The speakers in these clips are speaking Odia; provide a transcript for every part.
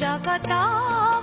这个岛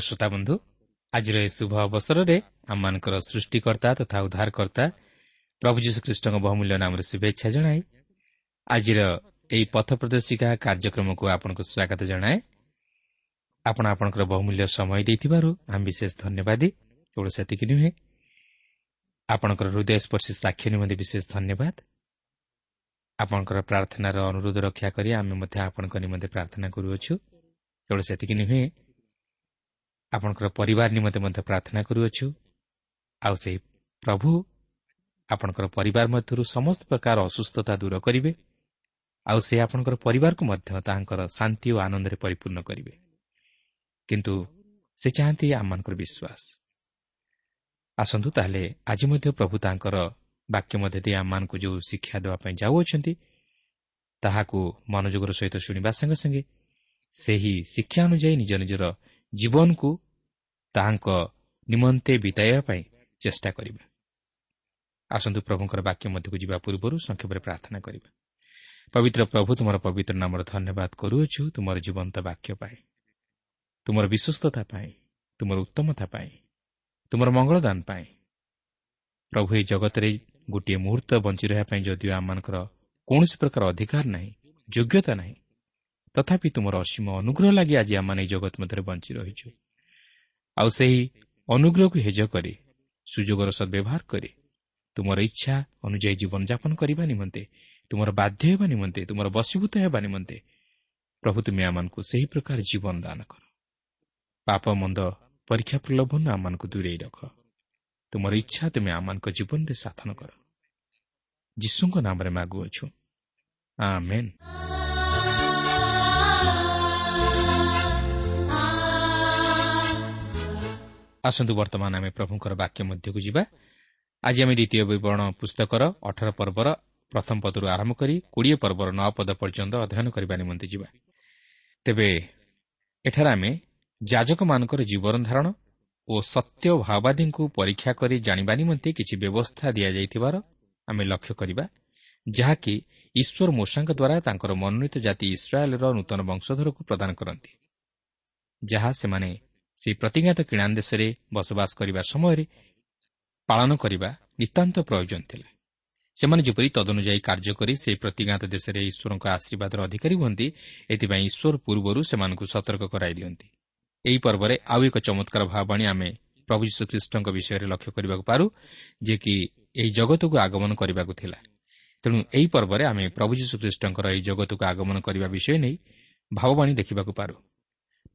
ଶ୍ରୋତା ବନ୍ଧୁ ଆଜିର ଏହି ଶୁଭ ଅବସରରେ ଆମମାନଙ୍କର ସୃଷ୍ଟିକର୍ତ୍ତା ତଥା ଉଦ୍ଧାରକର୍ତ୍ତା ପ୍ରଭୁ ଯୀଶୁଖ୍ରୀଷ୍ଟଙ୍କ ବହୁମୂଲ୍ୟ ନାମରେ ଶୁଭେଚ୍ଛା ଜଣାଇ ଆଜିର ଏହି ପଥ ପ୍ରଦର୍ଶିକା କାର୍ଯ୍ୟକ୍ରମକୁ ଆପଣଙ୍କୁ ସ୍ୱାଗତ ଜଣାଏ। ଆପଣ ଆପଣଙ୍କର ବହୁମୂଲ୍ୟ ସମୟ ଦେଇଥିବାରୁ ଆମେ ବିଶେଷ ଧନ୍ୟବାଦୀ କେବଳ ସେତିକି ନୁହେଁ ଆପଣଙ୍କର ହୃଦୟସ୍ପର୍ଶୀ ସାକ୍ଷ୍ୟ ନିମନ୍ତେ ବିଶେଷ ଧନ୍ୟବାଦ। ଆପଣଙ୍କର ପ୍ରାର୍ଥନାର ଅନୁରୋଧ ରକ୍ଷା କରି ଆମେ ମଧ୍ୟ ଆପଣଙ୍କ ନିମନ୍ତେ ପ୍ରାର୍ଥନା କରୁଅଛୁ କେବଳ ସେତିକି ନୁହେଁ ଆପଣଙ୍କର ପରିବାର ନିମନ୍ତେ ମଧ୍ୟ ପ୍ରାର୍ଥନା କରୁଅଛୁ। ଆଉ ସେହି ପ୍ରଭୁ ଆପଣଙ୍କର ପରିବାର ମଧ୍ୟରୁ ସମସ୍ତ ପ୍ରକାର ଅସୁସ୍ଥତା ଦୂର କରିବେ। ଆଉ ସେ ଆପଣଙ୍କର ପରିବାରକୁ ମଧ୍ୟ ତାହାଙ୍କର ଶାନ୍ତି ଓ ଆନନ୍ଦରେ ପରିପୂର୍ଣ୍ଣ କରିବେ। କିନ୍ତୁ ସେ ଚାହାନ୍ତି ଆମମାନଙ୍କର ବିଶ୍ୱାସ। ଆସନ୍ତୁ ତାହେଲେ ଆଜି ମଧ୍ୟ ପ୍ରଭୁ ତାଙ୍କର ବାକ୍ୟ ମଧ୍ୟ ଦେଇ ଆମମାନଙ୍କୁ ଯେଉଁ ଶିକ୍ଷା ଦେବା ପାଇଁ ଯାଉଅଛନ୍ତି ତାହାକୁ ମନୋଯୋଗର ସହିତ ଶୁଣିବା ସଙ୍ଗେ ସଙ୍ଗେ ସେହି ଶିକ୍ଷା ଅନୁଯାୟୀ ନିଜ ନିଜର ଜୀବନକୁ ତାହାଙ୍କ ନିମନ୍ତେ ବିତାଇବା ପାଇଁ ଚେଷ୍ଟା କରିବା। ଆସନ୍ତୁ ପ୍ରଭୁଙ୍କର ବାକ୍ୟ ମଧ୍ୟକୁ ଯିବା ପୂର୍ବରୁ ସଂକ୍ଷେପରେ ପ୍ରାର୍ଥନା କରିବା। ପବିତ୍ର ପ୍ରଭୁ ତୁମର ପବିତ୍ର ନାମର ଧନ୍ୟବାଦ କରୁଅଛୁ ତୁମର ଜୀବନ୍ତ ବାକ୍ୟ ପାଇଁ ତୁମର ବିଶ୍ୱସ୍ତତା ପାଇଁ ତୁମର ଉତ୍ତମତା ପାଇଁ ତୁମର ମଙ୍ଗଳଦାନ ପାଇଁ। ପ୍ରଭୁ ଏହି ଜଗତରେ ଗୋଟିଏ ମୁହୂର୍ତ୍ତ ବଞ୍ଚି ରହିବା ପାଇଁ ଯଦିଓ ଆମମାନଙ୍କର କୌଣସି ପ୍ରକାର ଅଧିକାର ନାହିଁ ଯୋଗ୍ୟତା ନାହିଁ ତଥାପି ତୁମର ଅସୀମ ଅନୁଗ୍ରହ ଲାଗି ଆଜି ଆମମାନେ ଏହି ଜଗତ ମଧ୍ୟରେ ବଞ୍ଚି ରହିଛୁ। ଆଉ ସେହି ଅନୁଗ୍ରହକୁ ହେଜ କରି ସୁଯୋଗର ସଦ୍ବ୍ୟବହାର କରି ତୁମର ଇଚ୍ଛା ଅନୁଯାୟୀ ଜୀବନଯାପନ କରିବା ନିମନ୍ତେ ତୁମର ବାଧ୍ୟ ହେବା ନିମନ୍ତେ ତୁମର ବଶୀଭୂତ ହେବା ନିମନ୍ତେ ପ୍ରଭୁ ତୁମେ ଆମମାନଙ୍କୁ ସେହି ପ୍ରକାର ଜୀବନ ଦାନ କର। ପାପ ମନ୍ଦ ପରୀକ୍ଷା ପ୍ରଲୋଭନ ଆମମାନଙ୍କୁ ଦୂରେଇ ରଖ। ତୁମର ଇଚ୍ଛା ତୁମେ ଆମମାନଙ୍କ ଜୀବନରେ ସାଧନ କର। ଯୀଶୁଙ୍କ ନାମରେ ମାଗୁଅଛୁ। ଆସନ୍ତୁ ବର୍ତ୍ତମାନ ଆମେ ପ୍ରଭୁଙ୍କର ବାକ୍ୟ ମଧ୍ୟକୁ ଯିବା। ଆଜି ଆମେ ଦ୍ୱିତୀୟ ବିବରଣ ପୁସ୍ତକର ଅଠର ପର୍ବର ପ୍ରଥମ ପଦରୁ ଆରମ୍ଭ କରି କୋଡ଼ିଏ ପର୍ବର ନଅ ପଦ ପର୍ଯ୍ୟନ୍ତ ଅଧ୍ୟୟନ କରିବା ନିମନ୍ତେ ଯିବା। ତେବେ ଏଠାରେ ଆମେ ଯାଜକମାନଙ୍କର ଜୀବନ ଧାରଣ ଓ ସତ୍ୟ ଭାଓବାଦୀଙ୍କୁ ପରୀକ୍ଷା କରି ଜାଣିବା ନିମନ୍ତେ କିଛି ବ୍ୟବସ୍ଥା ଦିଆଯାଇଥିବାର ଆମେ ଲକ୍ଷ୍ୟ କରିବା ଯାହାକି ଈଶ୍ୱର ମୂଷାଙ୍କ ଦ୍ୱାରା ତାଙ୍କର ମନୋନୀତ ଜାତି ଇସ୍ରାଏଲ୍ର ନୂତନ ବଂଶଧରକୁ ପ୍ରଦାନ କରନ୍ତି ଯାହା ସେମାନେ ସେହି ପ୍ରତିଜ୍ଞାତ କିଣାନ୍ ଦେଶରେ ବସବାସ କରିବା ସମୟରେ ପାଳନ କରିବା ନିତାନ୍ତ ପ୍ରୟୋଜନ ଥିଲା। ସେମାନେ ଯେପରି ତଦନୁଯାୟୀ କାର୍ଯ୍ୟ କରି ସେହି ପ୍ରତିଜ୍ଞାତ ଦେଶରେ ଈଶ୍ୱରଙ୍କ ଆଶୀର୍ବାଦର ଅଧିକାରୀ ହୁଅନ୍ତି ଏଥିପାଇଁ ଈଶ୍ୱର ପୂର୍ବରୁ ସେମାନଙ୍କୁ ସତର୍କ କରାଇ ଦିଅନ୍ତି। ଏହି ପର୍ବରେ ଆଉ ଏକ ଚମତ୍କାର ଭାବବାଣୀ ଆମେ ପ୍ରଭୁ ଯୀଶୁଖ୍ରୀଷ୍ଟଙ୍କ ବିଷୟରେ ଲକ୍ଷ୍ୟ କରିବାକୁ ପାରୁ ଯେ କି ଏହି ଜଗତକୁ ଆଗମନ କରିବାକୁ ଥିଲା। ତେଣୁ ଏହି ପର୍ବରେ ଆମେ ପ୍ରଭୁ ଯୀଶୁଖ୍ରୀଷ୍ଟଙ୍କର ଏହି ଜଗତକୁ ଆଗମନ କରିବା ବିଷୟ ନେଇ ଭାବବାଣୀ ଦେଖିବାକୁ ପାରୁ।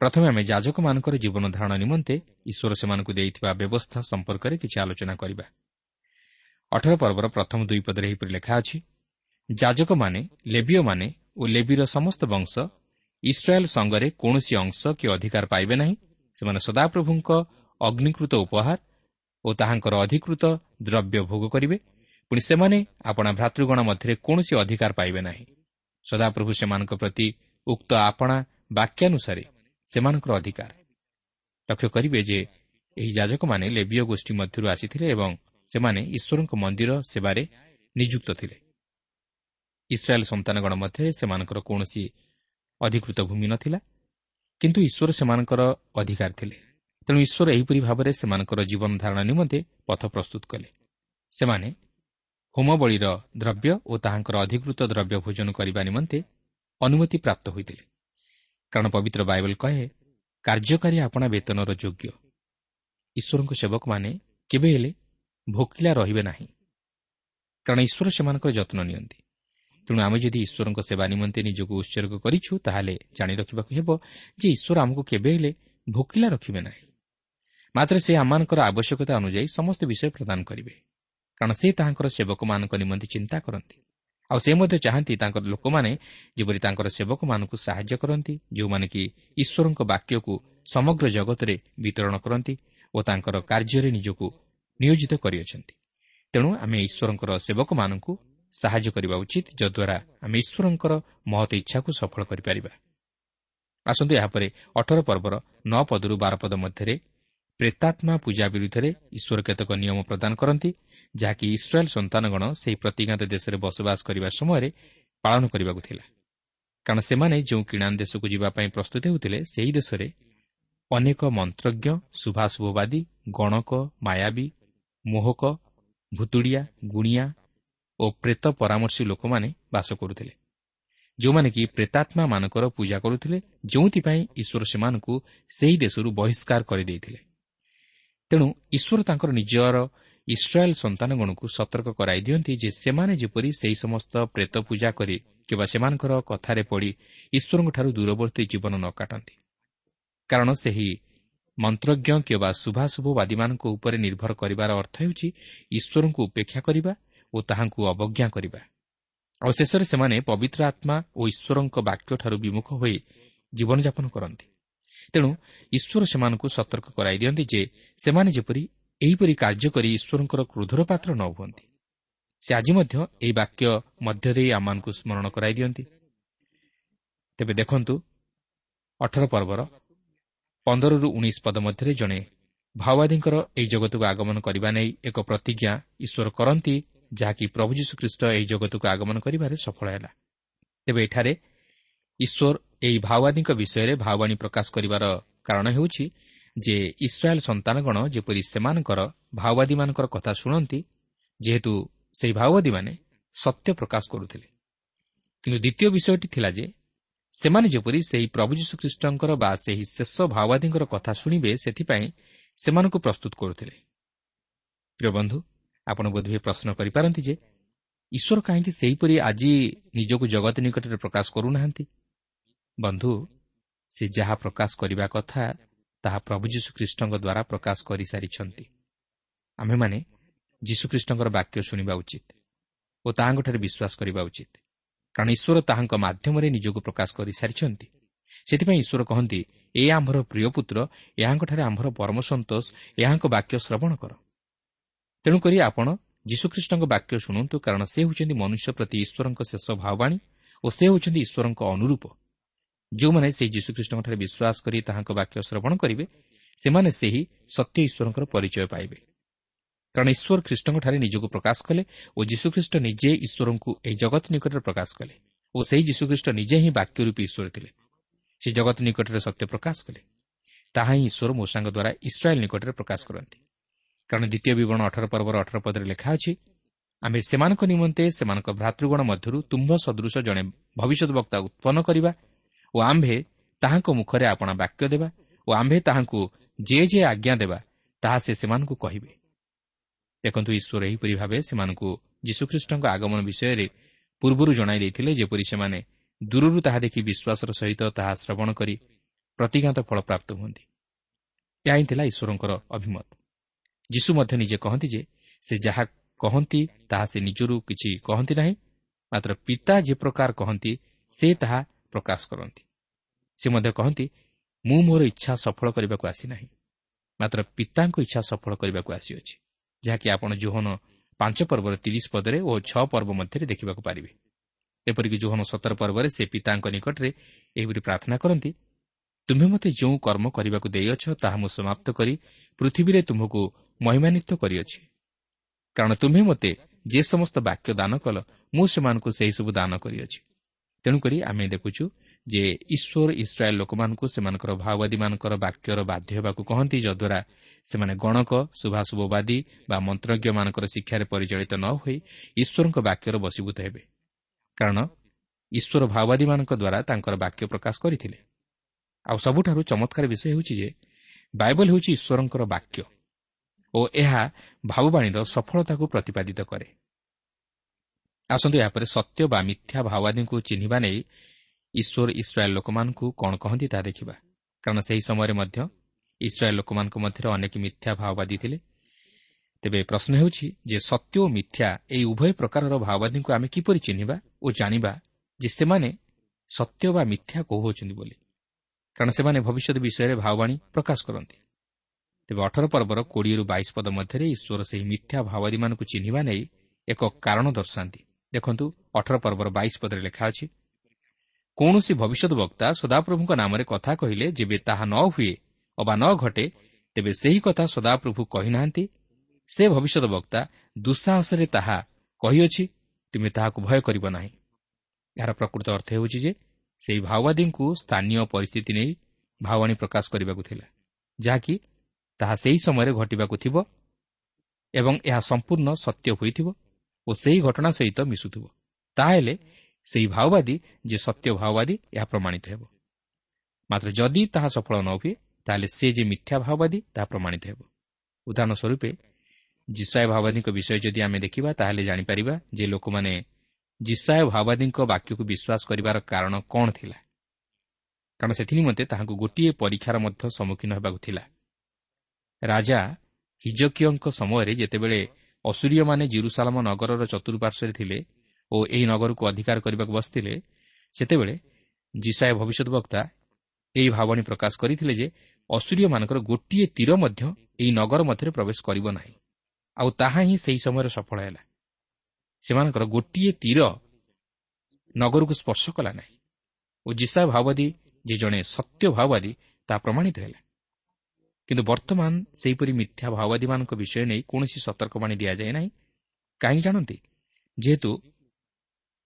ପ୍ରଥମେ ଆମେ ଯାଜକମାନଙ୍କର ଜୀବନ ଧାରଣ ନିମନ୍ତେ ଈଶ୍ୱର ସେମାନଙ୍କୁ ଦେଇଥିବା ବ୍ୟବସ୍ଥା ସମ୍ପର୍କରେ କିଛି ଆଲୋଚନା କରିବା। ଅଠର ପର୍ବର ପ୍ରଥମ ଦୁଇ ପଦରେ ଏହିପରି ଲେଖା ଅଛି ଯାଜକମାନେ ଲେବିୟମାନେ ଓ ଲେବିର ସମସ୍ତ ବଂଶ ଇସ୍ରାଏଲ୍ ସଙ୍ଗରେ କୌଣସି ଅଂଶ କି ଅଧିକାର ପାଇବେ ନାହିଁ। ସେମାନେ ସଦାପ୍ରଭୁଙ୍କ ଅଗ୍ନିକୃତ ଉପହାର ଓ ତାହାଙ୍କର ଅଧିକୃତ ଦ୍ରବ୍ୟ ଭୋଗ କରିବେ। ପୁଣି ସେମାନେ ଆପଣା ଭ୍ରାତୃଗଣ ମଧ୍ୟରେ କୌଣସି ଅଧିକାର ପାଇବେ ନାହିଁ। ସଦାପ୍ରଭୁ ସେମାନଙ୍କ ପ୍ରତି ଉକ୍ତ ଆପଣା ବାକ୍ୟାନୁସାରେ ସେମାନଙ୍କର ଅଧିକାର। ଲକ୍ଷ୍ୟ କରିବେ ଯେ ଏହି ଯାଜକମାନେ ଲେବିୟ ଗୋଷ୍ଠୀ ମଧ୍ୟରୁ ଆସିଥିଲେ ଏବଂ ସେମାନେ ଈଶ୍ୱରଙ୍କ ମନ୍ଦିର ସେବାରେ ନିଯୁକ୍ତ ଥିଲେ। ଇସ୍ରାଏଲ୍ ସନ୍ତାନଗଣ ମଧ୍ୟରେ ସେମାନଙ୍କର କୌଣସି ଅଧିକୃତ ଭୂମି ନଥିଲା କିନ୍ତୁ ଈଶ୍ୱର ସେମାନଙ୍କର ଅଧିକାର ଥିଲେ। ତେଣୁ ଈଶ୍ୱର ଏହିପରି ଭାବରେ ସେମାନଙ୍କର ଜୀବନ ଧାରଣ ନିମନ୍ତେ ପଥ ପ୍ରସ୍ତୁତ କଲେ। ସେମାନେ ହୋମବଳୀର ଦ୍ରବ୍ୟ ଓ ତାହାଙ୍କର ଅଧିକୃତ ଦ୍ରବ୍ୟ ଭୋଜନ କରିବା ନିମନ୍ତେ ଅନୁମତି ପ୍ରାପ୍ତ ହୋଇଥିଲେ। କାରଣ ପବିତ୍ର ବାଇବଲ କହେ କାର୍ଯ୍ୟକାରୀ ଆପଣା ବେତନର ଯୋଗ୍ୟ। ଈଶ୍ୱରଙ୍କ ସେବକମାନେ କେବେ ହେଲେ ଭୋକିଲା ରହିବେ ନାହିଁ। କାରଣ ଈଶ୍ୱର ସେମାନଙ୍କର ଯତ୍ନ ନିଅନ୍ତି। ତେଣୁ ଆମେ ଯଦି ଈଶ୍ୱରଙ୍କ ସେବା ନିମନ୍ତେ ନିଜକୁ ଉତ୍ସର୍ଗ କରିଛୁ ତାହେଲେ ଜାଣି ରଖିବାକୁ ହେବ ଯେ ଈଶ୍ୱର ଆମକୁ କେବେ ହେଲେ ଭୋକିଲା ରଖିବେ ନାହିଁ। ମାତ୍ର ସେ ଆମମାନଙ୍କର ଆବଶ୍ୟକତା ଅନୁଯାୟୀ ସମସ୍ତ ବିଷୟ ପ୍ରଦାନ କରିବେ। କାରଣ ସେ ତାହାଙ୍କର ସେବକମାନଙ୍କ ନିମନ୍ତେ ଚିନ୍ତା କରନ୍ତି। ଆଉ ସେ ମଧ୍ୟ ଚାହାନ୍ତି ତାଙ୍କର ଲୋକମାନେ ଯେପରି ତାଙ୍କର ସେବକମାନଙ୍କୁ ସାହାଯ୍ୟ କରନ୍ତି ଯେଉଁମାନେ କି ଈଶ୍ୱରଙ୍କ ବାକ୍ୟକୁ ସମଗ୍ର ଜଗତରେ ବିତରଣ କରନ୍ତି ଓ ତାଙ୍କର କାର୍ଯ୍ୟରେ ନିଜକୁ ନିୟୋଜିତ କରିଅଛନ୍ତି। ତେଣୁ ଆମେ ଈଶ୍ୱରଙ୍କର ସେବକମାନଙ୍କୁ ସାହାଯ୍ୟ କରିବା ଉଚିତ ଯଦ୍ୱାରା ଆମେ ଈଶ୍ୱରଙ୍କର ମହତ ଇଚ୍ଛାକୁ ସଫଳ କରିପାରିବା। ଆସନ୍ତୁ ଏହାପରେ ଅଠର ପର୍ବର ନଅ ପଦରୁ ବାର ପଦ ମଧ୍ୟରେ ପ୍ରେତାତ୍ମା ପୂଜା ବିରୁଦ୍ଧରେ ଈଶ୍ୱର କେତେକ ନିୟମ ପ୍ରଦାନ କରନ୍ତି ଯାହାକି ଇସ୍ରାଏଲ୍ ସନ୍ତାନଗଣ ସେହି ପ୍ରତିଜ୍ଞାତ ଦେଶରେ ବସବାସ କରିବା ସମୟରେ ପାଳନ କରିବାକୁ ଥିଲା। କାରଣ ସେମାନେ ଯେଉଁ କିଣାନ୍ ଦେଶକୁ ଯିବା ପାଇଁ ପ୍ରସ୍ତୁତ ହେଉଥିଲେ ସେହି ଦେଶରେ ଅନେକ ମନ୍ତ୍ରଜ୍ଞ ଶୁଭାଶୁଭବାଦୀ ଗଣକ ମାୟାବୀ ମୋହକ ଭୁତୁଡ଼ିଆ ଗୁଣିଆ ଓ ପ୍ରେତ ପରାମର୍ଶୀ ଲୋକମାନେ ବାସ କରୁଥିଲେ। ଯେଉଁମାନେ କି ପ୍ରେତାତ୍ମାମାନଙ୍କର ପୂଜା କରୁଥିଲେ ଯେଉଁଥିପାଇଁ ଈଶ୍ୱର ସେମାନଙ୍କୁ ସେହି ଦେଶରୁ ବହିଷ୍କାର କରିଦେଇଥିଲେ। ତେଣୁ ଈଶ୍ୱର ତାଙ୍କର ନିଜର ଇସ୍ରାଏଲ୍ ସନ୍ତାନଗଣକୁ ସତର୍କ କରାଇ ଦିଅନ୍ତି ଯେ ସେମାନେ ଯେପରି ସେହି ସମସ୍ତ ପ୍ରେତ ପୂଜା କରି କିମ୍ବା ସେମାନଙ୍କର କଥାରେ ପଡ଼ି ଈଶ୍ୱରଙ୍କଠାରୁ ଦୂରବର୍ତ୍ତୀ ଜୀବନ ନ କାଟନ୍ତି। କାରଣ ସେହି ମନ୍ତ୍ରଜ୍ଞ କିମ୍ବା ଶୁଭାଶୁଭବାଦୀମାନଙ୍କ ଉପରେ ନିର୍ଭର କରିବାର ଅର୍ଥ ହେଉଛି ଈଶ୍ୱରଙ୍କୁ ଉପେକ୍ଷା କରିବା ଓ ତାହାଙ୍କୁ ଅବଜ୍ଞା କରିବା। ଆଉ ଶେଷରେ ସେମାନେ ପବିତ୍ର ଆତ୍ମା ଓ ଈଶ୍ୱରଙ୍କ ବାକ୍ୟଠାରୁ ବିମୁଖ ହୋଇ ଜୀବନଯାପନ କରନ୍ତି। ତେଣୁ ଈଶ୍ୱର ସେମାନଙ୍କୁ ସତର୍କ କରାଇ ଦିଅନ୍ତି ଯେ ସେମାନେ ଯେପରି ଏହିପରି କାର୍ଯ୍ୟ କରି ଈଶ୍ୱରଙ୍କର କ୍ରୋଧର ପାତ୍ର ନ ହୁଅନ୍ତି। ସେ ଆଜି ମଧ୍ୟ ଏହି ବାକ୍ୟ ମଧ୍ୟ ଦେଇ ଆମମାନଙ୍କୁ ସ୍ମରଣ କରାଇ ଦିଅନ୍ତି। ତେବେ ଦେଖନ୍ତୁ ଅଠର ପର୍ବର ପନ୍ଦରରୁ ଉଣେଇଶ ପଦ ମଧ୍ୟରେ ଜଣେ ଭାଓବାଦୀଙ୍କର ଏହି ଜଗତକୁ ଆଗମନ କରିବା ନେଇ ଏକ ପ୍ରତିଜ୍ଞା ଈଶ୍ୱର କରନ୍ତି ଯାହାକି ପ୍ରଭୁ ଯୀଶୁଖ୍ରୀଷ୍ଟ ଏହି ଜଗତକୁ ଆଗମନ କରିବାରେ ସଫଳ ହେଲା। ତେବେ ଏଠାରେ ଈଶ୍ୱର ଏହି ଭାଓବାଦୀଙ୍କ ବିଷୟରେ ଭାଓବାଣୀ ପ୍ରକାଶ କରିବାର କାରଣ ହେଉଛି ଯେ ଇସ୍ରାଏଲ୍ ସନ୍ତାନଗଣ ଯେପରି ସେମାନଙ୍କର ଭାଓବାଦୀମାନଙ୍କର କଥା ଶୁଣନ୍ତି ଯେହେତୁ ସେହି ଭାଓବାଦୀମାନେ ସତ୍ୟ ପ୍ରକାଶ କରୁଥିଲେ କିନ୍ତୁ ଦ୍ୱିତୀୟ ବିଷୟଟି ଥିଲା ଯେ ସେମାନେ ଯେପରି ସେହି ପ୍ରଭୁ ଯୀଶୁଖ୍ରୀଷ୍ଟଙ୍କର ବା ସେହି ଶେଷ ଭାଓବାଦୀଙ୍କର କଥା ଶୁଣିବେ ସେଥିପାଇଁ ସେମାନଙ୍କୁ ପ୍ରସ୍ତୁତ କରୁଥିଲେ। ପ୍ରିୟ ବନ୍ଧୁ ଆପଣ ବୋଧହୁଏ ପ୍ରଶ୍ନ କରିପାରନ୍ତି ଯେ ଈଶ୍ୱର କାହିଁକି ସେହିପରି ଆଜି ନିଜକୁ ଜଗତ ନିକଟରେ ପ୍ରକାଶ କରୁନାହାନ୍ତି? ବନ୍ଧୁ ସେ ଯାହା ପ୍ରକାଶ କରିବା କଥା ତାହା ପ୍ରଭୁ ଯୀଶୁଖ୍ରୀଷ୍ଟଙ୍କ ଦ୍ୱାରା ପ୍ରକାଶ କରିସାରିଛନ୍ତି। ଆମ୍ଭେମାନେ ଯୀଶୁଖ୍ରୀଷ୍ଟଙ୍କର ବାକ୍ୟ ଶୁଣିବା ଉଚିତ ଓ ତାହାଙ୍କଠାରେ ବିଶ୍ୱାସ କରିବା ଉଚିତ। କାରଣ ଈଶ୍ୱର ତାହାଙ୍କ ମାଧ୍ୟମରେ ନିଜକୁ ପ୍ରକାଶ କରିସାରିଛନ୍ତି। ସେଥିପାଇଁ ଈଶ୍ୱର କହନ୍ତି ଏ ଆମ୍ଭର ପ୍ରିୟ ପୁତ୍ର ଏହାଙ୍କଠାରେ ଆମ୍ଭର ପରମ ସନ୍ତୋଷ ଏହାଙ୍କ ବାକ୍ୟ ଶ୍ରବଣ କର। ତେଣୁକରି ଆପଣ ଯୀଶୁଖ୍ରୀଷ୍ଟଙ୍କ ବାକ୍ୟ ଶୁଣନ୍ତୁ କାରଣ ସେ ହେଉଛନ୍ତି ମନୁଷ୍ୟ ପ୍ରତି ଈଶ୍ୱରଙ୍କ ଶେଷ ଭାବବାଣୀ ଓ ସେ ହେଉଛନ୍ତି ଈଶ୍ୱରଙ୍କ ଅନୁରୂପ। ଯେଉଁମାନେ ସେହି ଯୀଶୁଖ୍ରୀଷ୍ଟଙ୍କଠାରେ ବିଶ୍ୱାସ କରି ତାହାଙ୍କ ବାକ୍ୟ ଶ୍ରବଣ କରିବେ ସେମାନେ ସେହି ସତ୍ୟ ଈଶ୍ୱରଙ୍କର ପରିଚୟ ପାଇବେ। କାରଣ ଈଶ୍ୱର ଖ୍ରୀଷ୍ଟଙ୍କଠାରେ ନିଜକୁ ପ୍ରକାଶ କଲେ ଓ ଯୀଶୁଖ୍ରୀଷ୍ଟ ନିଜେ ଈଶ୍ୱରଙ୍କୁ ଏହି ଜଗତ ନିକଟରେ ପ୍ରକାଶ କଲେ ଓ ସେହି ଯୀଶୁଖ୍ରୀଷ୍ଟ ନିଜେ ହିଁ ବାକ୍ୟ ରୂପୀ ଈଶ୍ୱର ଥିଲେ। ସେ ଜଗତ ନିକଟରେ ସତ୍ୟ ପ୍ରକାଶ କଲେ। ତାହା ହିଁ ଈଶ୍ୱର ମୂଷାଙ୍କ ଦ୍ୱାରା ଇସ୍ରାଏଲ୍ ନିକଟରେ ପ୍ରକାଶ କରନ୍ତି। କାରଣ ଦ୍ୱିତୀୟ ବିବରଣ ଅଠର ପର୍ବର ଅଠର ପଦରେ ଲେଖା ଅଛି ଆମେ ସେମାନଙ୍କ ନିମନ୍ତେ ସେମାନଙ୍କ ଭ୍ରାତୃଗଣ ମଧ୍ୟରୁ ତୁମ୍ଭ ସଦୃଶ ଜଣେ ଭବିଷ୍ୟତ ବକ୍ତା ଉତ୍ପନ୍ନ କରିବା ଓ ଆମ୍ଭେ ତାହାଙ୍କ ମୁଖରେ ଆପଣା ବାକ୍ୟ ଦେବା ଓ ଆମ୍ଭେ ତାହାଙ୍କୁ ଯେ ଯେ ଆଜ୍ଞା ଦେବା ତାହା ସେ ସେମାନଙ୍କୁ କହିବେ। ଦେଖନ୍ତୁ ଈଶ୍ୱର ଏହିପରି ଭାବେ ସେମାନଙ୍କୁ ଯୀଶୁଖ୍ରୀଷ୍ଟଙ୍କ ଆଗମନ ବିଷୟରେ ପୂର୍ବରୁ ଜଣାଇ ଦେଇଥିଲେ ଯେପରି ସେମାନେ ଦୂରରୁ ତାହା ଦେଖି ବିଶ୍ୱାସର ସହିତ ତାହା ଶ୍ରବଣ କରି ପ୍ରତିଘାତ ଫଳ ପ୍ରାପ୍ତ ହୁଅନ୍ତି। ଏହା ହିଁ ଥିଲା ଈଶ୍ୱରଙ୍କର ଅଭିମତ। ଯୀଶୁ ମଧ୍ୟ ନିଜେ କହନ୍ତି ଯେ ସେ ଯାହା କହନ୍ତି ତାହା ସେ ନିଜରୁ କିଛି କହନ୍ତି ନାହିଁ ମାତ୍ର ପିତା ଯେ ପ୍ରକାର କହନ୍ତି ସେ ତାହା ପ୍ରକାଶ କରନ୍ତି। ସେ ମଧ୍ୟ କହନ୍ତି ମୁଁ ମୋର ଇଚ୍ଛା ସଫଳ କରିବାକୁ ଆସିନାହିଁ। ମାତ୍ର ପିତାଙ୍କ ଇଚ୍ଛା ସଫଳ କରିବାକୁ ଆସିଅଛି ଯାହାକି ଆପଣ ଜୋହନ ପାଞ୍ଚ ପର୍ବର ତିରିଶ ପଦରେ ଓ ଛଅ ପର୍ବ ମଧ୍ୟରେ ଦେଖିବାକୁ ପାରିବେ। ଏପରିକି ଜୋହନ ସତର ପର୍ବରେ ସେ ପିତାଙ୍କ ନିକଟରେ ଏହିପରି ପ୍ରାର୍ଥନା କରନ୍ତି ତୁମ୍ଭେ ମୋତେ ଯେଉଁ କର୍ମ କରିବାକୁ ଦେଇଅଛ ତାହା ମୁଁ ସମାପ୍ତ କରି ପୃଥିବୀରେ ତୁମ୍ଭକୁ ମହିମାନିତ କରିଅଛି। କାରଣ ତୁମ୍ଭେ ମୋତେ ଯେ ସମସ୍ତ ବାକ୍ୟ ଦାନ କଲ ମୁଁ ସେମାନଙ୍କୁ ସେହିସବୁ ଦାନ କରିଅଛି। ତେଣୁକରି ଆମେ ଦେଖୁଛୁ ଯେ ଈଶ୍ୱର ଇସ୍ରାଏଲ୍ ଲୋକମାନଙ୍କୁ ସେମାନଙ୍କର ଭାଓବାଦୀମାନଙ୍କର ବାକ୍ୟର ବାଧ୍ୟ ହେବାକୁ କହନ୍ତି ଯଦ୍ୱାରା ସେମାନେ ଗଣକ ଶୁଭାଶୁଭବାଦୀ ବା ମନ୍ତ୍ରଜ୍ଞମାନଙ୍କର ଶିକ୍ଷାରେ ପରିଚାଳିତ ନ ହୋଇ ଈଶ୍ୱରଙ୍କ ବାକ୍ୟର ବଶୀଭୂତ ହେବେ। କାରଣ ଈଶ୍ୱର ଭାଓବାଦୀମାନଙ୍କ ଦ୍ୱାରା ତାଙ୍କର ବାକ୍ୟ ପ୍ରକାଶ କରିଥିଲେ। ଆଉ ସବୁଠାରୁ ଚମତ୍କାର ବିଷୟ ହେଉଛି ଯେ ବାଇବଲ ହେଉଛି ଈଶ୍ୱରଙ୍କର ବାକ୍ୟ ଓ ଏହା ଭାବବାଣୀର ସଫଳତାକୁ ପ୍ରତିପାଦିତ କରେ। ଆସନ୍ତୁ ଏହାପରେ ସତ୍ୟ ବା ମିଥ୍ୟା ଭାଓବାଦୀଙ୍କୁ ଚିହ୍ନିବା ନେଇ ଈଶ୍ୱର ଇସ୍ରାଏଲ୍ ଲୋକମାନଙ୍କୁ କ'ଣ କହନ୍ତି ତାହା ଦେଖିବା। କାରଣ ସେହି ସମୟରେ ମଧ୍ୟ ଇସ୍ରାଏଲ୍ ଲୋକମାନଙ୍କ ମଧ୍ୟରେ ଅନେକ ମିଥ୍ୟା ଭାଓବାଦୀ ଥିଲେ। ତେବେ ପ୍ରଶ୍ନ ହେଉଛି ଯେ ସତ୍ୟ ଓ ମିଥ୍ୟା ଏହି ଉଭୟ ପ୍ରକାରର ଭାଓବାଦୀଙ୍କୁ ଆମେ କିପରି ଚିହ୍ନିବା ଓ ଜାଣିବା ଯେ ସେମାନେ ସତ୍ୟ ବା ମିଥ୍ୟା କହୁଅଛନ୍ତି ବୋଲି? କାରଣ ସେମାନେ ଭବିଷ୍ୟତ ବିଷୟରେ ଭାଓବାଣୀ ପ୍ରକାଶ କରନ୍ତି। ତେବେ ଅଠର ପର୍ବର କୋଡ଼ିଏରୁ ବାଇଶ ପଦ ମଧ୍ୟରେ ଈଶ୍ୱର ସେହି ମିଥ୍ୟା ଭାଓବାଦୀମାନଙ୍କୁ ଚିହ୍ନିବା ନେଇ ଏକ କାରଣ ଦର୍ଶାନ୍ତି। ଦେଖନ୍ତୁ ଅଠର ପର୍ବର ବାଇଶ ପଦରେ ଲେଖା ଅଛି କୌଣସି ଭବିଷ୍ୟତ ବକ୍ତା ସଦାପ୍ରଭୁଙ୍କ ନାମରେ କଥା କହିଲେ ଯେବେ ତାହା ନ ହୁଏ ଅବା ନ ଘଟେ ତେବେ ସେହି କଥା ସଦାପ୍ରଭୁ କହିନାହାନ୍ତି। ସେ ଭବିଷ୍ୟତ ବକ୍ତା ଦୁଃସାହସରେ ତାହା କହିଅଛି ତୁମେ ତାହାକୁ ଭୟ କରିବ ନାହିଁ। ଏହାର ପ୍ରକୃତ ଅର୍ଥ ହେଉଛି ଯେ ସେହି ଭାଓବାଦୀଙ୍କୁ ସ୍ଥାନୀୟ ପରିସ୍ଥିତି ନେଇ ଭାଓବାଣୀ ପ୍ରକାଶ କରିବାକୁ ଥିଲା ଯାହାକି ତାହା ସେହି ସମୟରେ ଘଟିବାକୁ ଥିବ ଏବଂ ଏହା ସମ୍ପୂର୍ଣ୍ଣ ସତ୍ୟ ହୋଇଥିବ। ଓ ସେହି ଘଟଣା ସହିତ ମିଶୁଥିବ। ତାହେଲେ ସେହି ମାଓବାଦୀ ଯେ ସତ୍ୟ ମାଓବାଦୀ ଏହା ପ୍ରମାଣିତ ହେବ। ମାତ୍ର ଯଦି ତାହା ସଫଳ ନ ହୁଏ ତାହେଲେ ସେ ଯେ ମିଥ୍ୟା ମାଓବାଦୀ ତାହା ପ୍ରମାଣିତ ହେବ। ଉଦାହରଣ ସ୍ୱରୂପ ଜିସାୟ ମାଓବାଦୀଙ୍କ ବିଷୟ ଯଦି ଆମେ ଦେଖିବା ତାହେଲେ ଜାଣିପାରିବା ଯେ ଲୋକମାନେ ଜିସାୟ ମାଓବାଦୀଙ୍କ ବାକ୍ୟକୁ ବିଶ୍ୱାସ କରିବାର କାରଣ କ'ଣ ଥିଲା। କାରଣ ସେଥି ନିମନ୍ତେ ତାହାଙ୍କୁ ଗୋଟିଏ ପରୀକ୍ଷାର ମଧ୍ୟ ସମ୍ମୁଖୀନ ହେବାକୁ ଥିଲା। ରାଜା ହିଜକିୟଙ୍କ ସମୟରେ ଯେତେବେଳେ ଅସୁରୀୟମାନେ ଜିରୁସାଲାମ ନଗରର ଚତୁଃପାର୍ଶ୍ୱରେ ଥିଲେ ଓ ଏହି ନଗରକୁ ଅଧିକାର କରିବାକୁ ବସିଥିଲେ ସେତେବେଳେ ଜିସାଏ ଭବିଷ୍ୟତ ବକ୍ତା ଏହି ଭାବଣୀ ପ୍ରକାଶ କରିଥିଲେ ଯେ ଅସୁରୀୟମାନଙ୍କର ଗୋଟିଏ ତୀର ମଧ୍ୟ ଏହି ନଗର ମଧ୍ୟରେ ପ୍ରବେଶ କରିବ ନାହିଁ। ଆଉ ତାହା ହିଁ ସେହି ସମୟରେ ସଫଳ ହେଲା। ସେମାନଙ୍କର ଗୋଟିଏ ତୀର ନଗରକୁ ସ୍ପର୍ଶ କଲା ନାହିଁ। ଓ ଜିସା ଭାଓବାଦୀ ଯେ ଜଣେ ସତ୍ୟ ଭାଓବାଦୀ ତାହା ପ୍ରମାଣିତ ହେଲା। କିନ୍ତୁ ବର୍ତ୍ତମାନ ସେହିପରି ମିଥ୍ୟା ମାଓବାଦୀମାନଙ୍କ ବିଷୟ ନେଇ କୌଣସି ସତର୍କବାଣୀ ଦିଆଯାଏ ନାହିଁ କାହିଁକି ଜାଣନ୍ତି ଯେହେତୁ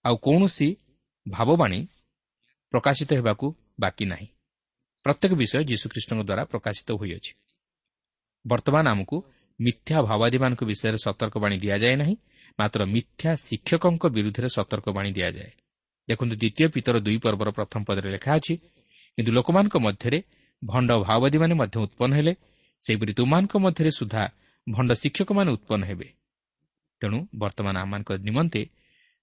ଆଉ କୌଣସି ଭାବବାଣୀ ପ୍ରକାଶିତ ହେବାକୁ ବାକି ନାହିଁ ପ୍ରତ୍ୟେକ ବିଷୟ ଯୀଶୁଖ୍ରୀଷ୍ଟଙ୍କ ଦ୍ୱାରା ପ୍ରକାଶିତ ହୋଇଅଛି। ବର୍ତ୍ତମାନ ଆମକୁ ମିଥ୍ୟା ଭାବାଦୀମାନଙ୍କ ବିଷୟରେ ସତର୍କବାଣୀ ଦିଆଯାଏ ନାହିଁ ମାତ୍ର ମିଥ୍ୟା ଶିକ୍ଷକଙ୍କ ବିରୁଦ୍ଧରେ ସତର୍କବାଣୀ ଦିଆଯାଏ। ଦେଖନ୍ତୁ ଦ୍ୱିତୀୟ ପିତର ଦୁଇ ପର୍ବର ପ୍ରଥମ ପଦରେ ଲେଖା ଅଛି କିନ୍ତୁ ଲୋକମାନଙ୍କ ମଧ୍ୟରେ ଭଣ୍ଡ ଭାଓବାଦୀମାନେ ମଧ୍ୟ ଉତ୍ପନ୍ନ ହେଲେ। ସେହିପରି ତୁମାନଙ୍କ ମଧ୍ୟରେ ସୁଦ୍ଧା ଭଣ୍ଡ ଶିକ୍ଷକମାନେ ଉତ୍ପନ୍ନ ହେବେ। ତେଣୁ ବର୍ତ୍ତମାନ ଆମମାନଙ୍କ ନିମନ୍ତେ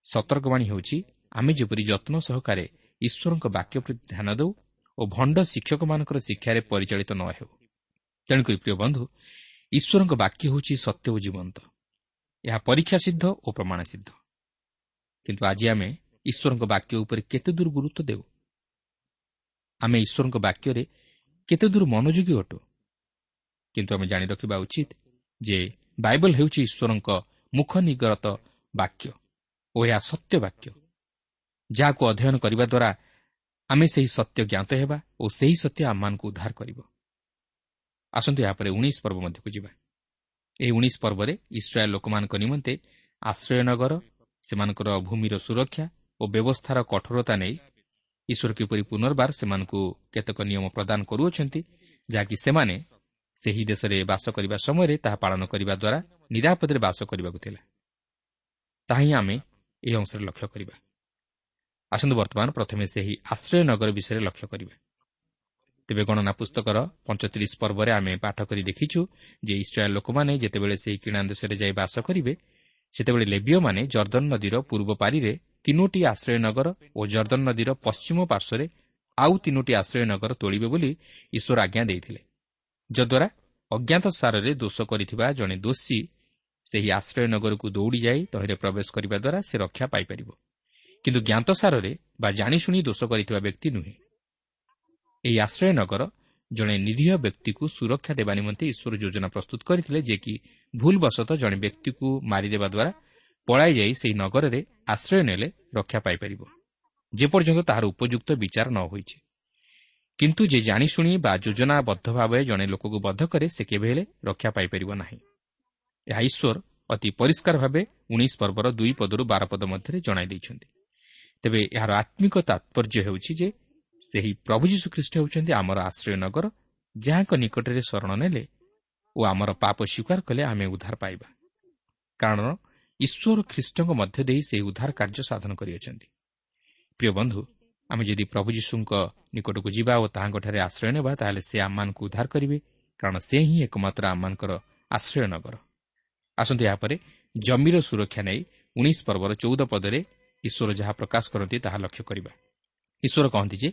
ସତର୍କବାଣୀ ହେଉଛି ଆମେ ଯେପରି ଯତ୍ନ ସହକାରେ ଈଶ୍ୱରଙ୍କ ବାକ୍ୟ ପ୍ରତି ଧ୍ୟାନ ଦେଉ ଓ ଭଣ୍ଡ ଶିକ୍ଷକମାନଙ୍କର ଶିକ୍ଷାରେ ପରିଚାଳିତ ନ ହେଉ। ତେଣୁକରି ପ୍ରିୟ ବନ୍ଧୁ ଈଶ୍ୱରଙ୍କ ବାକ୍ୟ ହେଉଛି ସତ୍ୟ ଓ ଜୀବନ୍ତ। ଏହା ପରୀକ୍ଷା ସିଦ୍ଧ ଓ ପ୍ରମାଣ ସିଦ୍ଧ। କିନ୍ତୁ ଆଜି ଆମେ ଈଶ୍ୱରଙ୍କ ବାକ୍ୟ ଉପରେ କେତେ ଦୂର ଗୁରୁତ୍ୱ ଦେଉ? ଆମେ ଈଶ୍ୱରଙ୍କ ବାକ୍ୟରେ କେତେ ଦୂର ମନୋଯୋଗୀ ଅଟୁ। କିନ୍ତୁ ଆମେ ଜାଣି ରଖିବା ଉଚିତ ଯେ ବାଇବଲ ହେଉଛି ଈଶ୍ୱରଙ୍କ ମୁଖ ନିଗରତ ବାକ୍ୟ ଓ ଏହା ସତ୍ୟ ବାକ୍ୟ। ଯାହାକୁ ଅଧ୍ୟୟନ କରିବା ଦ୍ୱାରା ଆମେ ସେହି ସତ୍ୟ ଜ୍ଞାତ ହେବା ଓ ସେହି ସତ୍ୟ ଆମମାନଙ୍କୁ ଉଦ୍ଧାର କରିବ। ଆସନ୍ତୁ ଏହାପରେ ଉଣେଇଶ ପର୍ବ ମଧ୍ୟକୁ ଯିବା। ଏହି ଉଣେଇଶ ପର୍ବରେ ଇସ୍ରାଏଲ୍ ଲୋକମାନଙ୍କ ନିମନ୍ତେ ଆଶ୍ରୟ ନଗର ସେମାନଙ୍କର ଭୂମିର ସୁରକ୍ଷା ଓ ବ୍ୟବସ୍ଥାର କଠୋରତା ନେଇ ଈଶ୍ୱର କିପରି ପୁନର୍ବାର ସେମାନଙ୍କୁ କେତେକ ନିୟମ ପ୍ରଦାନ କରୁଅଛନ୍ତି ଯାହାକି ସେମାନେ ସେହି ଦେଶରେ ବାସ କରିବା ସମୟରେ ତାହା ପାଳନ କରିବା ଦ୍ୱାରା ନିରାପଦରେ ବାସ କରିବାକୁ ଥିଲା। ତାହା ହିଁ ଆମେ ଏହି ଅଂଶରେ ଲକ୍ଷ୍ୟ କରିବା। ଆସନ୍ତୁ ବର୍ତ୍ତମାନ ପ୍ରଥମେ ସେହି ଆଶ୍ରୟ ନଗର ବିଷୟରେ ଲକ୍ଷ୍ୟ କରିବା। ତେବେ ଗଣନା ପୁସ୍ତକର ପଞ୍ଚତିରିଶ ପର୍ବରେ ଆମେ ପାଠ କରି ଦେଖିଛୁ ଯେ ଇସ୍ରାଏଲ୍ ଲୋକମାନେ ଯେତେବେଳେ ସେହି କିଣା ଦେଶରେ ଯାଇ ବାସ କରିବେ ସେତେବେଳେ ଲେବିୟମାନେ ଜର୍ଦ୍ଦନ ନଦୀର ପୂର୍ବ ପାରିରେ ତିନୋଟି ଆଶ୍ରୟ ନଗର ଓ ଜର୍ଦ୍ଦନ ନଦୀର ପଶ୍ଚିମ ପାର୍ଶ୍ୱରେ ଆଉ ତିନୋଟି ଆଶ୍ରୟ ନଗର ତୋଳିବେ ବୋଲି ଈଶ୍ୱର ଆଜ୍ଞା ଦେଇଥିଲେ। ଯଦ୍ୱାରା ଅଜ୍ଞାତ ସାରରେ ଦୋଷ କରିଥିବା ଜଣେ ଦୋଷୀ ସେହି ଆଶ୍ରୟ ନଗରକୁ ଦୌଡ଼ି ଯାଇ ତହିଁରେ ପ୍ରବେଶ କରିବା ଦ୍ୱାରା ସେ ରକ୍ଷା ପାଇପାରିବ। କିନ୍ତୁ ଜ୍ଞାତସାରରେ ବା ଜାଣିଶୁଣି ଦୋଷ କରିଥିବା ବ୍ୟକ୍ତି ନୁହେଁ। ଏହି ଆଶ୍ରୟ ନଗର ଜଣେ ନିରୀହ ବ୍ୟକ୍ତିକୁ ସୁରକ୍ଷା ଦେବା ନିମନ୍ତେ ଈଶ୍ୱର ଯୋଜନା ପ୍ରସ୍ତୁତ କରିଥିଲେ ଯେ କି ଭୁଲବଶତଃ ଜଣେ ବ୍ୟକ୍ତିକୁ ମାରିଦେବା ଦ୍ୱାରା ପଳାଇ ଯାଇ ସେହି ନଗରରେ ଆଶ୍ରୟ ନେଲେ ରକ୍ଷା ପାଇପାରିବ। ଯେପର୍ଯ୍ୟନ୍ତ ତାହାର ଉପଯୁକ୍ତ ବିଚାର ନ ହୋଇଛି। କିନ୍ତୁ ଯେ ଜାଣିଶୁଣି ବା ଯୋଜନାବଦ୍ଧ ଭାବେ ଜଣେ ଲୋକକୁ ବଦ୍ଧ କରେ ସେ କେବେ ହେଲେ ରକ୍ଷା ପାଇପାରିବ ନାହିଁ। ଏହା ଈଶ୍ୱର ଅତି ପରିଷ୍କାର ଭାବେ ଉଣେଇଶ ପର୍ବର ଦୁଇ ପଦରୁ ବାର ପଦ ମଧ୍ୟରେ ଜଣାଇ ଦେଇଛନ୍ତି। ତେବେ ଏହାର ଆତ୍ମିକ ତାତ୍ପର୍ଯ୍ୟ ହେଉଛି ଯେ ସେହି ପ୍ରଭୁ ଯୀଶୁଖ୍ରୀଷ୍ଟ ହେଉଛନ୍ତି ଆମର ଆଶ୍ରୟ ନଗର ଯାହାଙ୍କ ନିକଟରେ ଶରଣ ନେଲେ ଓ ଆମର ପାପ ସ୍ୱୀକାର କଲେ ଆମେ ଉଦ୍ଧାର ପାଇବା। କାରଣ ଈଶ୍ୱର ଖ୍ରୀଷ୍ଟଙ୍କ ମଧ୍ୟ ଦେଇ ସେହି ଉଦ୍ଧାର କାର୍ଯ୍ୟ ସାଧନ କରିଅଛନ୍ତି। ପ୍ରିୟ ବନ୍ଧୁ ଆମେ ଯଦି ପ୍ରଭୁ ଯୀଶୁଙ୍କ ନିକଟକୁ ଯିବା ଓ ତାହାଙ୍କଠାରେ ଆଶ୍ରୟ ନେବା ତାହେଲେ ସେ ଆମମାନଙ୍କୁ ଉଦ୍ଧାର କରିବେ କାରଣ ସେ ହିଁ ଏକମାତ୍ର ଆମମାନଙ୍କର ଆଶ୍ରୟ ନଗର। ଆସନ୍ତୁ ଏହାପରେ ଜମିର ସୁରକ୍ଷା ନେଇ ଉଣେଇଶ ପର୍ବର ଚଉଦ ପଦରେ ଈଶ୍ୱର ଯାହା ପ୍ରକାଶ କରନ୍ତି ତାହା ଲକ୍ଷ୍ୟ କରିବା। ଈଶ୍ୱର କହନ୍ତି ଯେ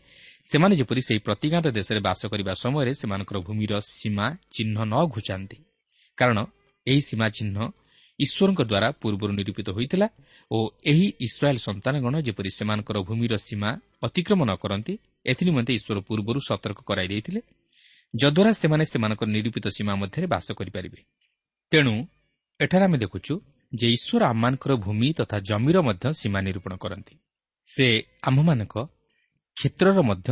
ସେମାନେ ଯେପରି ସେହି ପ୍ରତିଜ୍ଞାତ ଦେଶରେ ବାସ କରିବା ସମୟରେ ସେମାନଙ୍କର ଭୂମିର ସୀମା ଚିହ୍ନ ନ ଘୁଚାନ୍ତି। କାରଣ ଏହି ସୀମା ଚିହ୍ନ ଈଶ୍ୱରଙ୍କ ଦ୍ୱାରା ପୂର୍ବରୁ ନିରୂପିତ ହୋଇଥିଲା ଓ ଏହି ଇସ୍ରାଏଲ୍ ସନ୍ତାନଗଣ ଯେପରି ସେମାନଙ୍କର ଭୂମିର ସୀମା ଅତିକ୍ରମ ନ କରନ୍ତି ଏଥିନିମନ୍ତେ ଈଶ୍ୱର ପୂର୍ବରୁ ସତର୍କ କରାଇ ଦେଇଥିଲେ ଯଦ୍ୱାରା ସେମାନେ ସେମାନଙ୍କର ନିରୂପିତ ସୀମା ମଧ୍ୟରେ ବାସ କରିପାରିବେ। ତେଣୁ ଏଠାରେ ଆମେ ଦେଖୁଛୁ ଯେ ଈଶ୍ୱର ଆମମାନଙ୍କର ଭୂମି ତଥା ଜମିର ମଧ୍ୟ ସୀମା ନିରୂପଣ କରନ୍ତି। ସେ ଆମ୍ଭମାନଙ୍କ କ୍ଷେତ୍ରର ମଧ୍ୟ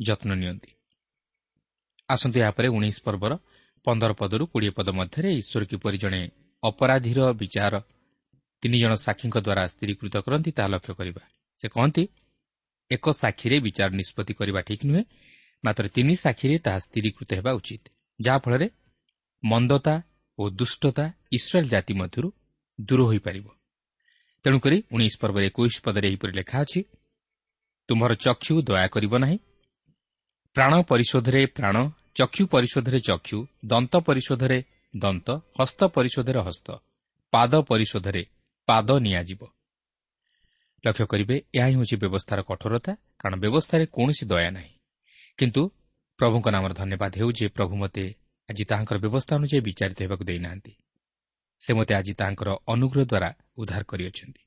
ଯତ୍ନ ନିଅନ୍ତି। ଆସନ୍ତୁ ଏହାପରେ ଉଣେଇଶ ପର୍ବର ପନ୍ଦର ପଦରୁ କୋଡ଼ିଏ ପଦ ମଧ୍ୟରେ ଈଶ୍ୱର କିପରି ଜଣେ ଅପରାଧୀର ବିଚାର ତିନି ଜଣ ସାକ୍ଷୀଙ୍କ ଦ୍ୱାରା ସ୍ଥିରୀକୃତ କରନ୍ତି ତାହା ଲକ୍ଷ୍ୟ କରିବା। ସେ କହନ୍ତି ଏକ ସାକ୍ଷୀରେ ବିଚାର ନିଷ୍ପତ୍ତି କରିବା ଠିକ୍ ନୁହେଁ ମାତ୍ର ତିନି ସାକ୍ଷୀରେ ତାହା ସ୍ଥିରୀକୃତ ହେବା ଉଚିତ। ଯାହାଫଳରେ ମନ୍ଦତା ଓ ଦୁଷ୍ଟତା ଇସ୍ରାଏଲ୍ ଜାତି ମଧ୍ୟରୁ ଦୂର ହୋଇପାରିବ ତେଣୁକରି ଉଣେଇଶ ପର୍ବର ଏକୋଇଶ ପଦରେ ଏହିପରି ଲେଖା ଅଛି ତୁମର ଚକ୍ଷୁ ଦୟା କରିବ ନାହିଁ। ପ୍ରାଣ ପରିଶୋଧରେ ପ୍ରାଣ ଚକ୍ଷୁ ପରିଶୋଧରେ ଚକ୍ଷୁ ଦନ୍ତ ପରିଶୋଧରେ ଦନ୍ତ ହସ୍ତ ପରିଶୋଧରେ ହସ୍ତ ପାଦ ପରିଶୋଧରେ ପାଦ ନିଆଯିବ। ଲକ୍ଷ୍ୟ କରିବେ ଏହା ହିଁ ହେଉଛି ବ୍ୟବସ୍ଥାର କଠୋରତା କାରଣ ବ୍ୟବସ୍ଥାରେ କୌଣସି ଦୟା ନାହିଁ। କିନ୍ତୁ ପ୍ରଭୁଙ୍କ ନାମର ଧନ୍ୟବାଦ ହେଉ ଯେ ପ୍ରଭୁ ମୋତେ ଆଜି ତାହାଙ୍କର ବ୍ୟବସ୍ଥା ଅନୁଯାୟୀ ବିଚାରିତ ହେବାକୁ ଦେଇନାହାନ୍ତି। ସେ ମୋତେ ଆଜି ତାହାଙ୍କର ଅନୁଗ୍ରହ ଦ୍ୱାରା ଉଦ୍ଧାର କରିଅଛନ୍ତି।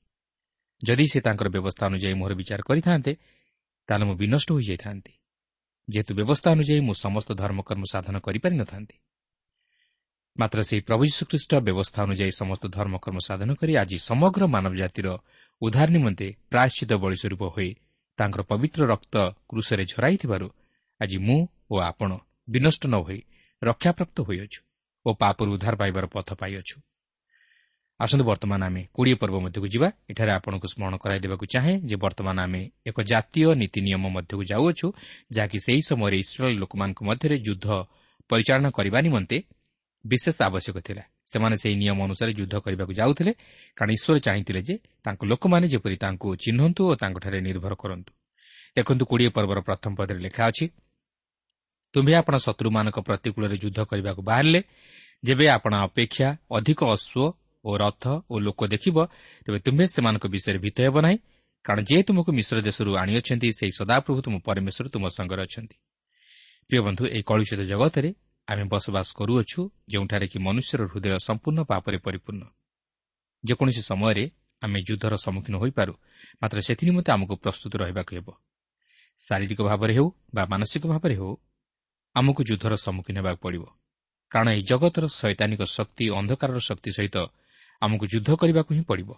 ଯଦି ସେ ତାଙ୍କର ବ୍ୟବସ୍ଥା ଅନୁଯାୟୀ ମୋର ବିଚାର କରିଥାନ୍ତେ ତାହେଲେ ମୁଁ ବିନଷ୍ଟ ହୋଇଯାଇଥାନ୍ତି। ଯେହେତୁ ବ୍ୟବସ୍ଥା ଅନୁଯାୟୀ ମୁଁ ସମସ୍ତ ଧର୍ମକର୍ମ ସାଧନ କରିପାରିନଥାନ୍ତି। ମାତ୍ର ସେହି ପ୍ରଭୁ ଯୀଶୁଖ୍ରୀଷ୍ଟ ବ୍ୟବସ୍ଥା ଅନୁଯାୟୀ ସମସ୍ତ ଧର୍ମକର୍ମ ସାଧନ କରି ଆଜି ସମଗ୍ର ମାନବ ଜାତିର ଉଦ୍ଧାର ନିମନ୍ତେ ପ୍ରାୟଶ୍ଚିତ ବଳିସ୍ୱରୂପ ହୋଇ ତାଙ୍କର ପବିତ୍ର ରକ୍ତ କୃଷରେ ଝରାଇଥିବାରୁ ଆଜି ମୁଁ ଓ ଆପଣ ବିନଷ୍ଟ ନ ହୋଇ ରକ୍ଷାପ୍ରାପ୍ତ ହୋଇଅଛୁ ଓ ପାପରୁ ଉଦ୍ଧାର ପାଇବାର ପଥ ପାଇଅଛୁ। ଆସନ୍ତୁ ବର୍ତ୍ତମାନ ଆମେ କୋଡ଼ିଏ ପର୍ବ ମଧ୍ୟକୁ ଯିବା। ଏଠାରେ ଆପଣଙ୍କୁ ସ୍ମରଣ କରାଇ ଦେବାକୁ ଚାହେଁ ଯେ ବର୍ତ୍ତମାନ ଆମେ ଏକ ଜାତୀୟ ନୀତି ନିୟମ ମଧ୍ୟକୁ ଯାଉଅଛୁ ଯାହାକି ସେହି ସମୟରେ ଇସ୍ରାଏଲ୍ ଲୋକମାନଙ୍କ ମଧ୍ୟରେ ଯୁଦ୍ଧ ପରିଚାଳନା କରିବା ନିମନ୍ତେ ବିଶେଷ ଆବଶ୍ୟକ ଥିଲା। ସେମାନେ ସେହି ନିୟମ ଅନୁସାରେ ଯୁଦ୍ଧ କରିବାକୁ ଯାଉଥିଲେ। କାରଣ ଈଶ୍ୱର ଚାହିଁଥିଲେ ଯେ ତାଙ୍କ ଲୋକମାନେ ଯେପରି ତାଙ୍କୁ ଚିହ୍ନନ୍ତୁ ଓ ତାଙ୍କଠାରେ ନିର୍ଭର କରନ୍ତୁ। ଦେଖନ୍ତୁ କୋଡ଼ିଏ ପର୍ବର ପ୍ରଥମ ପଦରେ ଲେଖା ଅଛି ତୁମ୍ଭେ ଆପଣ ଶତ୍ରୁମାନଙ୍କ ପ୍ରତିକୂଳରେ ଯୁଦ୍ଧ କରିବାକୁ ବାହାରିଲେ। ଯେବେ ଆପଣ ଅପେକ୍ଷା ଅଧିକ ଅଶ୍ୱ ଓ ରଥ ଓ ଲୋକ ଦେଖିବ ତେବେ ତୁମ୍ଭେ ସେମାନଙ୍କ ବିଷୟରେ ଭୀତ ହେବ ନାହିଁ। କାରଣ ଯେ ତୁମକୁ ମିଶ୍ର ଦେଶରୁ ଆଣିଅଛନ୍ତି ସେହି ସଦାପ୍ରଭୁ ତୁମ ପରମେଶ୍ୱର ତୁମ ସଙ୍ଗରେ ଅଛନ୍ତି। ପ୍ରିୟ ବନ୍ଧୁ ଏହି କଳୁଷିତ ଜଗତରେ ଆମେ ବସବାସ କରୁଅଛୁ ଯେଉଁଠାରେ କି ମନୁଷ୍ୟର ହୃଦୟ ସମ୍ପୂର୍ଣ୍ଣ ପାପରେ ପରିପୂର୍ଣ୍ଣ। ଯେକୌଣସି ସମୟରେ ଆମେ ଯୁଦ୍ଧର ସମ୍ମୁଖୀନ ହୋଇପାରୁ ମାତ୍ର ସେଥିନିମନ୍ତେ ଆମକୁ ପ୍ରସ୍ତୁତ ରହିବାକୁ ହେବ। ଶାରୀରିକ ଭାବରେ ହେଉ ବା ମାନସିକ ଭାବରେ ହେଉ ଆମକୁ ଯୁଦ୍ଧର ସମ୍ମୁଖୀନ ହେବାକୁ ପଡ଼ିବ। କାରଣ ଏହି ଜଗତର ଶୈତାନିକ ଶକ୍ତି ଅନ୍ଧକାରର ଶକ୍ତି ସହିତ ଆମକୁ ଯୁଦ୍ଧ କରିବାକୁ ହିଁ ପଡ଼ିବ।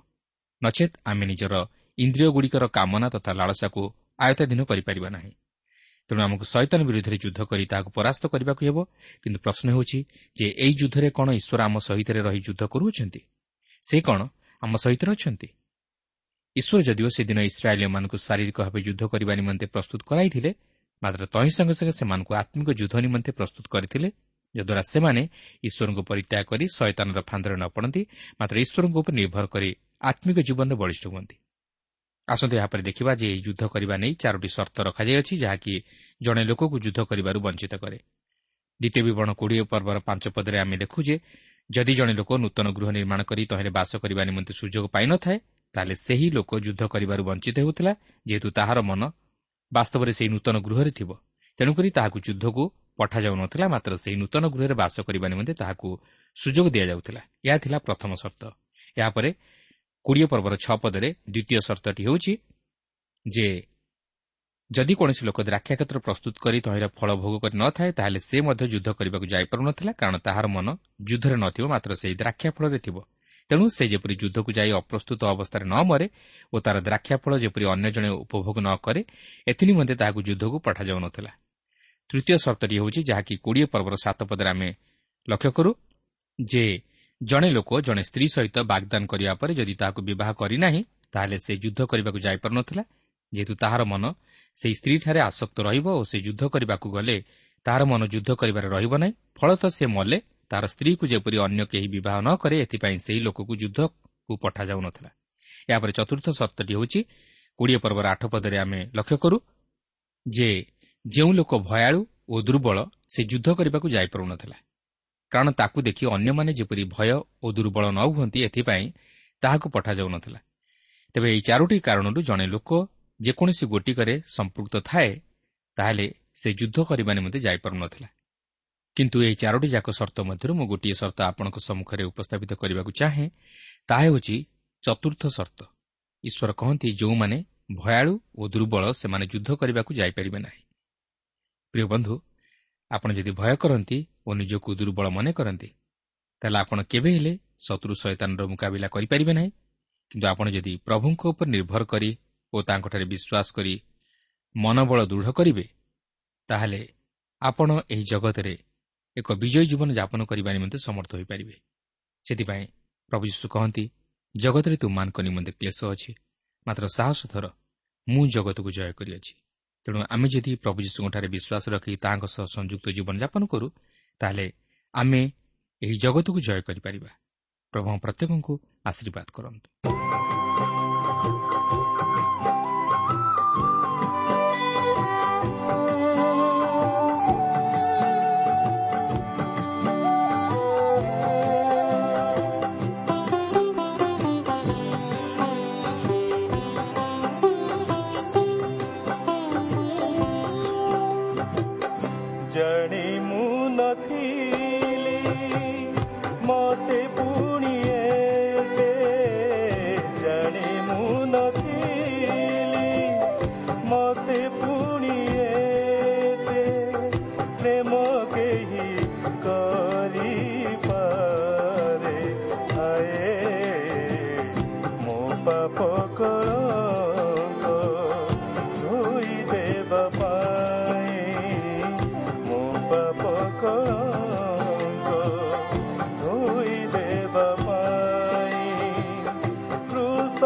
ନଚେତ୍ ଆମେ ନିଜର ଇନ୍ଦ୍ରିୟଗୁଡ଼ିକର କାମନା ତଥା ଲାଳସାକୁ ଆୟତ୍ତାଧୀନ କରିପାରିବା ନାହିଁ। ତେଣୁ ଆମକୁ ଶୈତାନ ବିରୁଦ୍ଧରେ ଯୁଦ୍ଧ କରି ତାହାକୁ ପରାସ୍ତ କରିବାକୁ ହେବ। କିନ୍ତୁ ପ୍ରଶ୍ନ ହେଉଛି ଯେ ଏହି ଯୁଦ୍ଧରେ କ'ଣ ଈଶ୍ୱର ଆମ ସହିତ ରହି ଯୁଦ୍ଧ କରୁଅଛନ୍ତି? ସେ କ'ଣ ଆମ ସହିତ ଅଛନ୍ତି? ଈଶ୍ୱର ଯଦିଓ ସେଦିନ ଇସ୍ରାଏଲିୟମାନଙ୍କୁ ଶାରୀରିକ ଭାବେ ଯୁଦ୍ଧ କରିବା ନିମନ୍ତେ ପ୍ରସ୍ତୁତ କରାଇଥିଲେ ମାତ୍ର ତହିଁ ସଙ୍ଗେ ସଙ୍ଗେ ସେମାନଙ୍କୁ ଆତ୍ମିକ ଯୁଦ୍ଧ ନିମନ୍ତେ ପ୍ରସ୍ତୁତ କରିଥିଲେ ଯଦ୍ୱାରା ସେମାନେ ଈଶ୍ୱରଙ୍କୁ ପରିତ୍ୟାଗ କରି ଶୟତାନର ଫାନ୍ଦରେ ନ ପଡ଼ନ୍ତି ମାତ୍ର ଈଶ୍ୱରଙ୍କ ଉପରେ ନିର୍ଭର କରି ଆତ୍ମିକ ଜୀବନରେ ବଳିଷ୍ଠ ହୁଅନ୍ତି। ଆସନ୍ତୁ ଏହାପରେ ଦେଖିବା ଯେ ଏହି ଯୁଦ୍ଧ କରିବା ନେଇ ଚାରୋଟି ସର୍ତ୍ତ ରଖାଯାଇଅଛି ଯାହାକି ଜଣେ ଲୋକକୁ ଯୁଦ୍ଧ କରିବାରୁ ବଞ୍ଚିତ କରେ। ଦ୍ୱିତୀୟ ବିବରଣ କୋଡ଼ିଏ ପର୍ବର ପାଞ୍ଚ ପଦରେ ଆମେ ଦେଖୁ ଯେ ଯଦି ଜଣେ ଲୋକ ନୂତନ ଗୃହ ନିର୍ମାଣ କରି ତହିଁରେ ବାସ କରିବା ନିମନ୍ତେ ସୁଯୋଗ ପାଇନଥାଏ ତାହେଲେ ସେହି ଲୋକ ଯୁଦ୍ଧ କରିବାରୁ ବଞ୍ଚିତ ହେଉଥିଲା ଯେହେତୁ ତାହାର ମନ ବାସ୍ତବରେ ସେହି ନୂତନ ଗୃହରେ ଥିବ। ତେଣୁକରି ତାହାକୁ ଯୁଦ୍ଧକୁ ପଠାଯାଉନଥିଲା ମାତ୍ର ସେହି ନୂତନ ଗୃହରେ ବାସ କରିବା ନିମନ୍ତେ ତାହାକୁ ସୁଯୋଗ ଦିଆଯାଉଥିଲା। ଏହା ଥିଲା ପ୍ରଥମ ସର୍ତ୍ତ। ଏହାପରେ କୋଡ଼ିଏ ପର୍ବର ଛଅ ପଦରେ ଦ୍ୱିତୀୟ ସର୍ତ୍ତଟି ହେଉଛି ଯେ ଯଦି କୌଣସି ଲୋକ ଦ୍ରାକ୍ଷାକ୍ଷେତ୍ର ପ୍ରସ୍ତୁତ କରି ତହିଁର ଫଳ ଭୋଗ କରି ନଥାଏ ତାହେଲେ ସେ ମଧ୍ୟ ଯୁଦ୍ଧ କରିବାକୁ ଯାଇପାରୁନଥିଲା କାରଣ ତାହାର ମନ ଯୁଦ୍ଧରେ ନଥିବ ମାତ୍ର ସେହି ଦ୍ରାକ୍ଷା ଫଳରେ ଥିବ। ତେଣୁ ସେ ଯେପରି ଯୁଦ୍ଧକୁ ଯାଇ ଅପ୍ରସ୍ତୁତ ଅବସ୍ଥାରେ ନ ମରେ ଓ ତା'ର ଦ୍ରାକ୍ଷାଫଳ ଯେପରି ଅନ୍ୟ ଜଣେ ଉପଭୋଗ ନ କରେ ଏଥିନିମନ୍ତେ ତାହାକୁ ଯୁଦ୍ଧକୁ ପଠାଯାଉନଥିଲା। ତୃତୀୟ ସର୍ତ୍ତଟି ହେଉଛି ଯାହାକି କୋଡ଼ିଏ ପର୍ବର ସାତ ପଦରେ ଆମେ ଲକ୍ଷ୍ୟ କରୁ ଯେ ଜଣେ ଲୋକ ଜଣେ ସ୍ତ୍ରୀ ସହିତ ବାଗଦାନ କରିବା ପରେ ଯଦି ତାହାକୁ ବିବାହ କରିନାହିଁ ତାହେଲେ ସେ ଯୁଦ୍ଧ କରିବାକୁ ଯାଇପାରୁନଥିଲା। ଯେହେତୁ ତାହାର ମନ ସେହି ସ୍ତ୍ରୀଠାରେ ଆସକ୍ତ ରହିବ ଓ ସେ ଯୁଦ୍ଧ କରିବାକୁ ଗଲେ ତାହାର ମନ ଯୁଦ୍ଧ କରିବାରେ ରହିବ ନାହିଁ। ଫଳତଃ ସେ ମଲେ ତାହାର ସ୍ତ୍ରୀକୁ ଯେପରି ଅନ୍ୟ କେହି ବିବାହ ନ କରେ ଏଥିପାଇଁ ସେହି ଲୋକକୁ ଯୁଦ୍ଧକୁ ପଠାଯାଉନଥିଲା। ଏହାପରେ ଚତୁର୍ଥ ସର୍ତ୍ତଟି ହେଉଛି କୋଡ଼ିଏ ପର୍ବର ଆଠ ପଦରେ ଆମେ ଲକ୍ଷ୍ୟ କରୁ ଯେ ଯେଉଁ ଲୋକ ଭୟାଳୁ ଓ ଦୁର୍ବଳ ସେ ଯୁଦ୍ଧ କରିବାକୁ ଯାଇପାରୁନଥିଲା। କାରଣ ତାକୁ ଦେଖି ଅନ୍ୟମାନେ ଯେପରି ଭୟ ଓ ଦୁର୍ବଳ ନ ହୁଅନ୍ତି ଏଥିପାଇଁ ତାହାକୁ ପଠାଯାଉନଥିଲା। ତେବେ ଏହି ଚାରୋଟି କାରଣରୁ ଜଣେ ଲୋକ ଯେକୌଣସି ଗୋଟିକରେ ସମ୍ପୃକ୍ତ ଥାଏ ତାହେଲେ ସେ ଯୁଦ୍ଧ କରିବା ନିମନ୍ତେ ଯାଇପାରୁନଥିଲା। କିନ୍ତୁ ଏହି ଚାରୋଟି ଯାକ ସର୍ତ୍ତ ମଧ୍ୟରୁ ମୁଁ ଗୋଟିଏ ସର୍ତ୍ତ ଆପଣଙ୍କ ସମ୍ମୁଖରେ ଉପସ୍ଥାପିତ କରିବାକୁ ଚାହେଁ ତାହା ହେଉଛି ଚତୁର୍ଥ ସର୍ତ୍ତ। ଈଶ୍ୱର କହନ୍ତି ଯେଉଁମାନେ ଭୟାଳୁ ଓ ଦୁର୍ବଳ ସେମାନେ ଯୁଦ୍ଧ କରିବାକୁ ଯାଇପାରିବେ ନାହିଁ। ପ୍ରିୟ ବନ୍ଧୁ ଆପଣ ଯଦି ଭୟ କରନ୍ତି ଓ ନିଜକୁ ଦୁର୍ବଳ ମନେ କରନ୍ତି। ତାହେଲେ ଆପଣ କେବେ ହେଲେ ଶତ୍ରୁ ଶୈତାନର ମୁକାବିଲା କରିପାରିବେ ନାହିଁ। କିନ୍ତୁ ଆପଣ ଯଦି ପ୍ରଭୁଙ୍କ ଉପରେ ନିର୍ଭର କରି ଓ ତାଙ୍କଠାରେ ବିଶ୍ୱାସ କରି ମନୋବଳ ଦୃଢ଼ କରିବେ ତାହେଲେ ଆପଣ ଏହି ଜଗତରେ ଏକ ବିଜୟୀ ଜୀବନ ଯାପନ କରିବା ନିମନ୍ତେ ସମର୍ଥ ହୋଇପାରିବେ। ସେଥିପାଇଁ ପ୍ରଭୁ ଯୀଶୁ କହନ୍ତି ଜଗତରେ ତୁମମାନଙ୍କ ନିମନ୍ତେ କ୍ଲେଶ ଅଛି ମାତ୍ର ସାହସ ଥର ମୁଁ ଜଗତକୁ ଜୟ କରିଅଛି। ତେଣୁ ଆମେ ଯଦି ପ୍ରଭୁ ଯୀଶୁଙ୍କଠାରେ ବିଶ୍ୱାସ ରଖି ତାହାଙ୍କ ସହ ସଂଯୁକ୍ତ ଜୀବନଯାପନ କରୁ ତାହେଲେ ଆମେ ଏହି ଜଗତକୁ ଜୟ କରିପାରିବା ପ୍ରଭୁ ପ୍ରତ୍ୟେକଙ୍କୁ ଆଶୀର୍ବାଦ କରନ୍ତୁ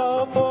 ପ୍ରିୟ